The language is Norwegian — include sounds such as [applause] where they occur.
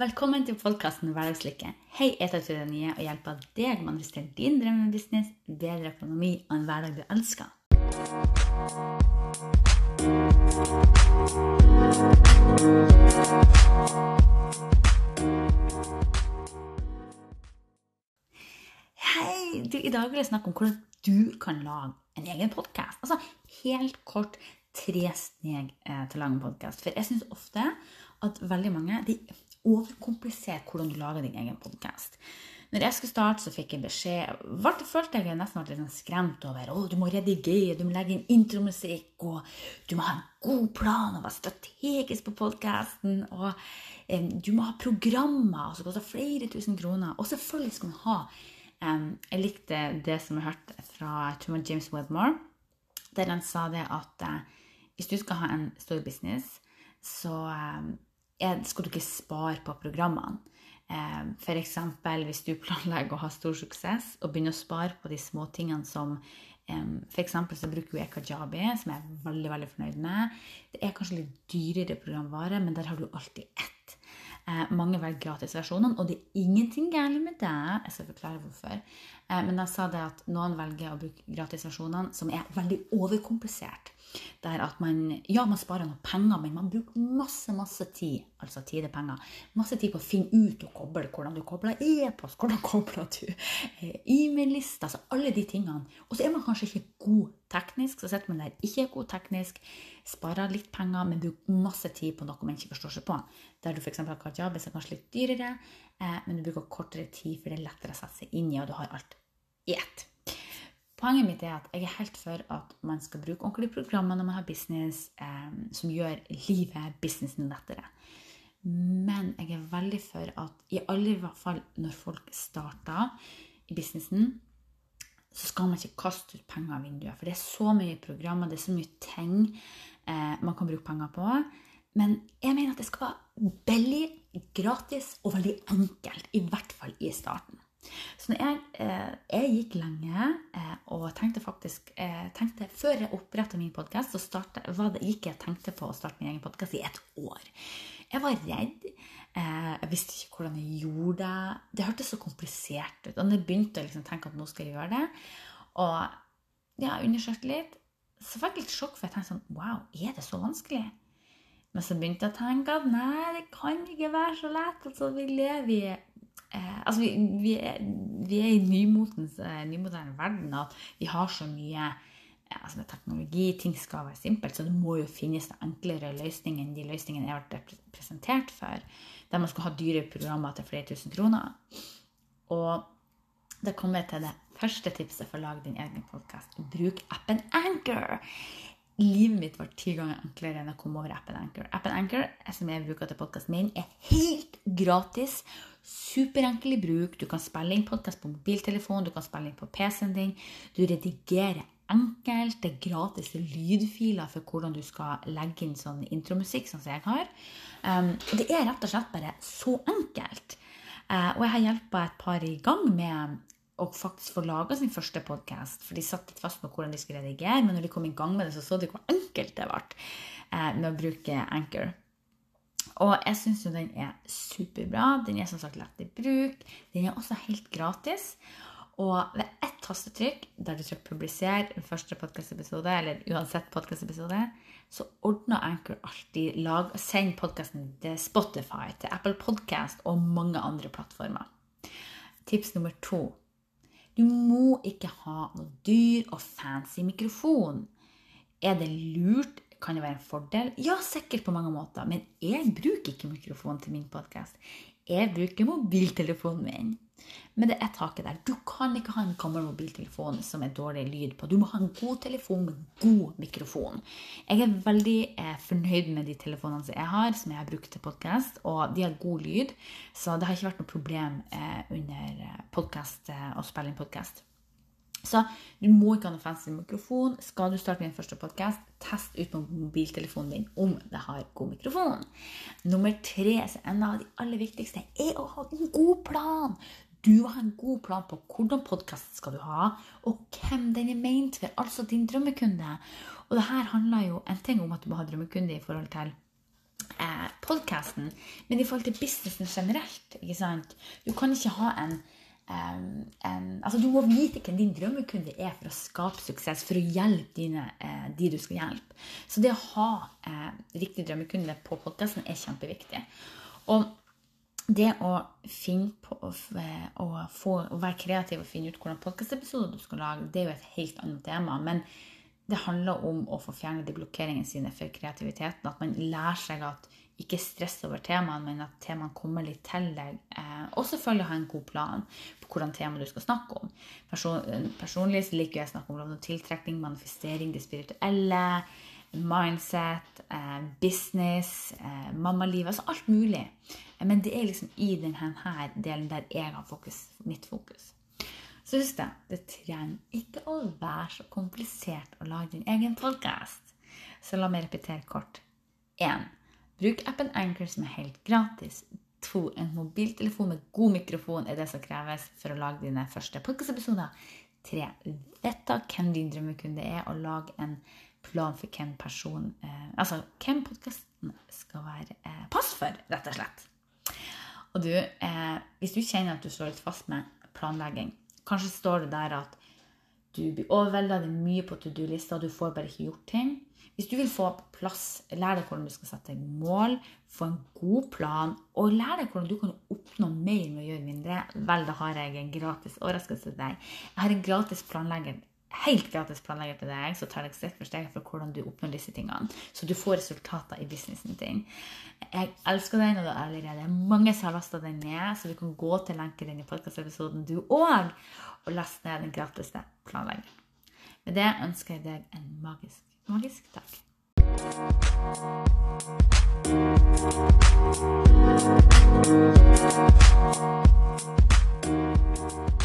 Velkommen til podkasten Hverdagslykke. Hei, jeg det Nye og hjelper deg med å manifestere din drømmebusiness, bedre økonomi og en hverdag du elsker. Hei! Du, I dag vil jeg snakke om hvordan du kan lage en egen podkast. Altså helt kort tre steg eh, til å lage en podkast. For jeg syns ofte at veldig mange de overkompliserer hvordan du lager din egen podkast. Når jeg skulle starte, så fikk jeg beskjed ble, følte jeg nesten ble litt sånn skremt over å, du må redigere, du må legge inn intromusikk, og du må ha en god plan og være strategisk på podkasten, og eh, du må ha programmer som koster flere tusen kroner. Og selvfølgelig skal man ha um, Jeg likte det som jeg hørte fra James Wedmore, der han sa det at uh, hvis du skal ha en stor business, så skal du ikke spare på programmene. F.eks. hvis du planlegger å ha stor suksess og begynner å spare på de små tingene som F.eks. så bruker jeg Kajabi, som jeg er veldig veldig fornøyd med. Det er kanskje litt dyrere programvare, men der har du alltid ett. Eh, mange velger gratisversjonene, og det er ingenting galt med det. Jeg skal forklare hvorfor. Eh, men jeg sa det at noen velger å bruke gratisversjonene, som er veldig overkomplisert. Der at man ja, man sparer noen penger, men man bruker masse masse tid altså tid er penger, masse tid på å finne ut og koble hvordan du kobler e-post, hvordan [laughs] kobler du eh, e-mail-liste, altså alle de tingene. Og så er man kanskje ikke god teknisk, så sitter man der ikke er god teknisk, sparer litt penger, men bruker masse tid på noe man ikke forstår seg på. Der du f.eks. har kajabi, som er kanskje litt dyrere, eh, men du bruker kortere tid, for det er lettere å sette seg inn i, og du har alt i ett. Poenget mitt er at jeg er helt for at man skal bruke ordentlige programmer når man har business eh, som gjør livet, businessen, lettere. Men jeg er veldig for at i alle fall når folk starter i businessen, så skal man ikke kaste ut penger av vinduet. For det er så mye programmer, det er så mye ting eh, man kan bruke penger på. Men jeg mener at det skal være billig, gratis og veldig enkelt. I hvert fall i starten. Så jeg, eh, jeg gikk lenge eh, og tenkte faktisk eh, tenkte, Før jeg oppretta min podkast, gikk jeg tenkte på å starte min egen podkast i et år. Jeg var redd. Jeg visste ikke hvordan jeg gjorde det. Det hørtes så komplisert ut. Og når jeg begynte å liksom tenke at nå skal jeg gjøre det, og ja, undersøkte litt, så fikk jeg litt sjokk, for jeg tenkte sånn Wow, er det så vanskelig? Men så begynte jeg å tenke at nei, det kan ikke være så lett. Altså, vi lever i altså vi, vi, er, vi, er, i nymotens, eh, nymoderne verden at vi har så mye eh, altså med teknologi. Ting skal være simpelt, så det må jo finnes enklere løsninger enn de løsningene jeg har vært presentert for. Der man skal ha dyre programmer til flere tusen kroner. Og da kommer jeg til det første tipset for å lage din egen podkast. Bruk appen Anchor. Livet mitt var ti ganger enklere enn å komme over appen Anchor. Appen Anchor som jeg bruker til podkasten min, er helt gratis. Superenkel i bruk. Du kan spille inn podkast på mobiltelefon, du kan spille inn på PC-en din. Du redigerer enkelt. Det er gratis lydfiler for hvordan du skal legge inn sånn intromusikk, sånn som jeg har. Um, det er rett og slett bare så enkelt. Uh, og jeg har hjulpet et par i gang med og faktisk få laga sin første podkast. For de satt litt fast med hvordan de skulle redigere, men når de kom i gang med det, så så de hvor enkelt det ble eh, med å bruke Anchor. Og jeg syns jo den er superbra. Den er som sagt lett i bruk. Den er også helt gratis. Og ved ett tastetrykk der du trykker 'publiser' første podkastepisode, eller uansett podkastepisode, så ordner Anchor alltid lag, send podkasten til Spotify, til Apple Podcast og mange andre plattformer. Tips nummer to du må ikke ha noe dyr og fancy mikrofon. Er det lurt? Kan det være en fordel? Ja, sikkert på mange måter. Men jeg bruker ikke mikrofon til min podkast. Jeg bruker mobiltelefonen min. Men det er taket der. Du kan ikke ha en gammel mobiltelefon som er dårlig lyd på. Du må ha en god telefon med god mikrofon. Jeg er veldig eh, fornøyd med de telefonene som jeg har, som jeg har brukt til podkast, og de har god lyd. Så det har ikke vært noe problem eh, under eh, podcast, eh, å spille inn podkast. Så du må ikke ha noe fancy mikrofon. Skal du starte din første podkast, test ut på mobiltelefonen din om det har god mikrofon. Nummer tre, så en av de aller viktigste, er å ha en god plan. Du må ha en god plan på hvordan podkast skal du ha, og hvem den er meint for, altså din drømmekunde. Og det her handler jo en ting om at du må ha drømmekunde i forhold til eh, podkasten, men i forhold til businessen generelt. ikke sant? Du kan ikke ha en, um, altså Du må vite hvem din drømmekunde er for å skape suksess, for å hjelpe dine, eh, de du skal hjelpe. Så det å ha eh, riktig drømmekunde på podkasten er kjempeviktig. Og det å finne på å, å, få, å være kreativ og finne ut hvordan podkastepisoder du skal lage, det er jo et helt annet tema. Men det handler om å få fjernet de blokkeringene sine for kreativiteten. At man lærer seg at ikke stress over temaene, men at temaene kommer litt til deg. Eh, og selvfølgelig ha en god plan på hvordan tema du skal snakke om. Person, personlig så liker jeg å snakke om tiltrekning, manifestering, det spirituelle mindset, eh, business, eh, mammaliv, altså alt mulig. Men det er liksom i denne delen der jeg har fokus, mitt fokus. Så husk det, det trenger ikke å være så komplisert å lage din egen podkast. Så la meg repetere kort. 1. Bruk appen Anchor, som er helt gratis. 2. En mobiltelefon med god mikrofon er det som kreves for å lage dine første podkastepisoder. 3. Vet da hvem din drømmekunde er, og lag en plan for hvem person eh, Altså hvem podkasten skal være eh, pass for, rett og slett. Og du, eh, hvis du kjenner at du står litt fast med planlegging, kanskje står det der at du blir overvelda, det er mye på to do-lista, du får bare ikke gjort ting. Hvis du vil få på plass, lær deg hvordan du skal sette deg mål, få en god plan, og lær deg hvordan du kan oppnå mer med å gjøre mindre, vel, da har jeg en gratis overraskelse til deg. Jeg har en gratis planlegger helt gratis planlegger til deg, så tar jeg steg for steg for hvordan du oppnår disse tingene. Så du får resultater i businessen din. Jeg elsker den, og det er allerede mange som har lasta den ned, så du kan gå til lenken din i podkastepisoden, du òg, og laste ned den gratiste planleggeren. Med det ønsker jeg deg en magisk, magisk dag. Thank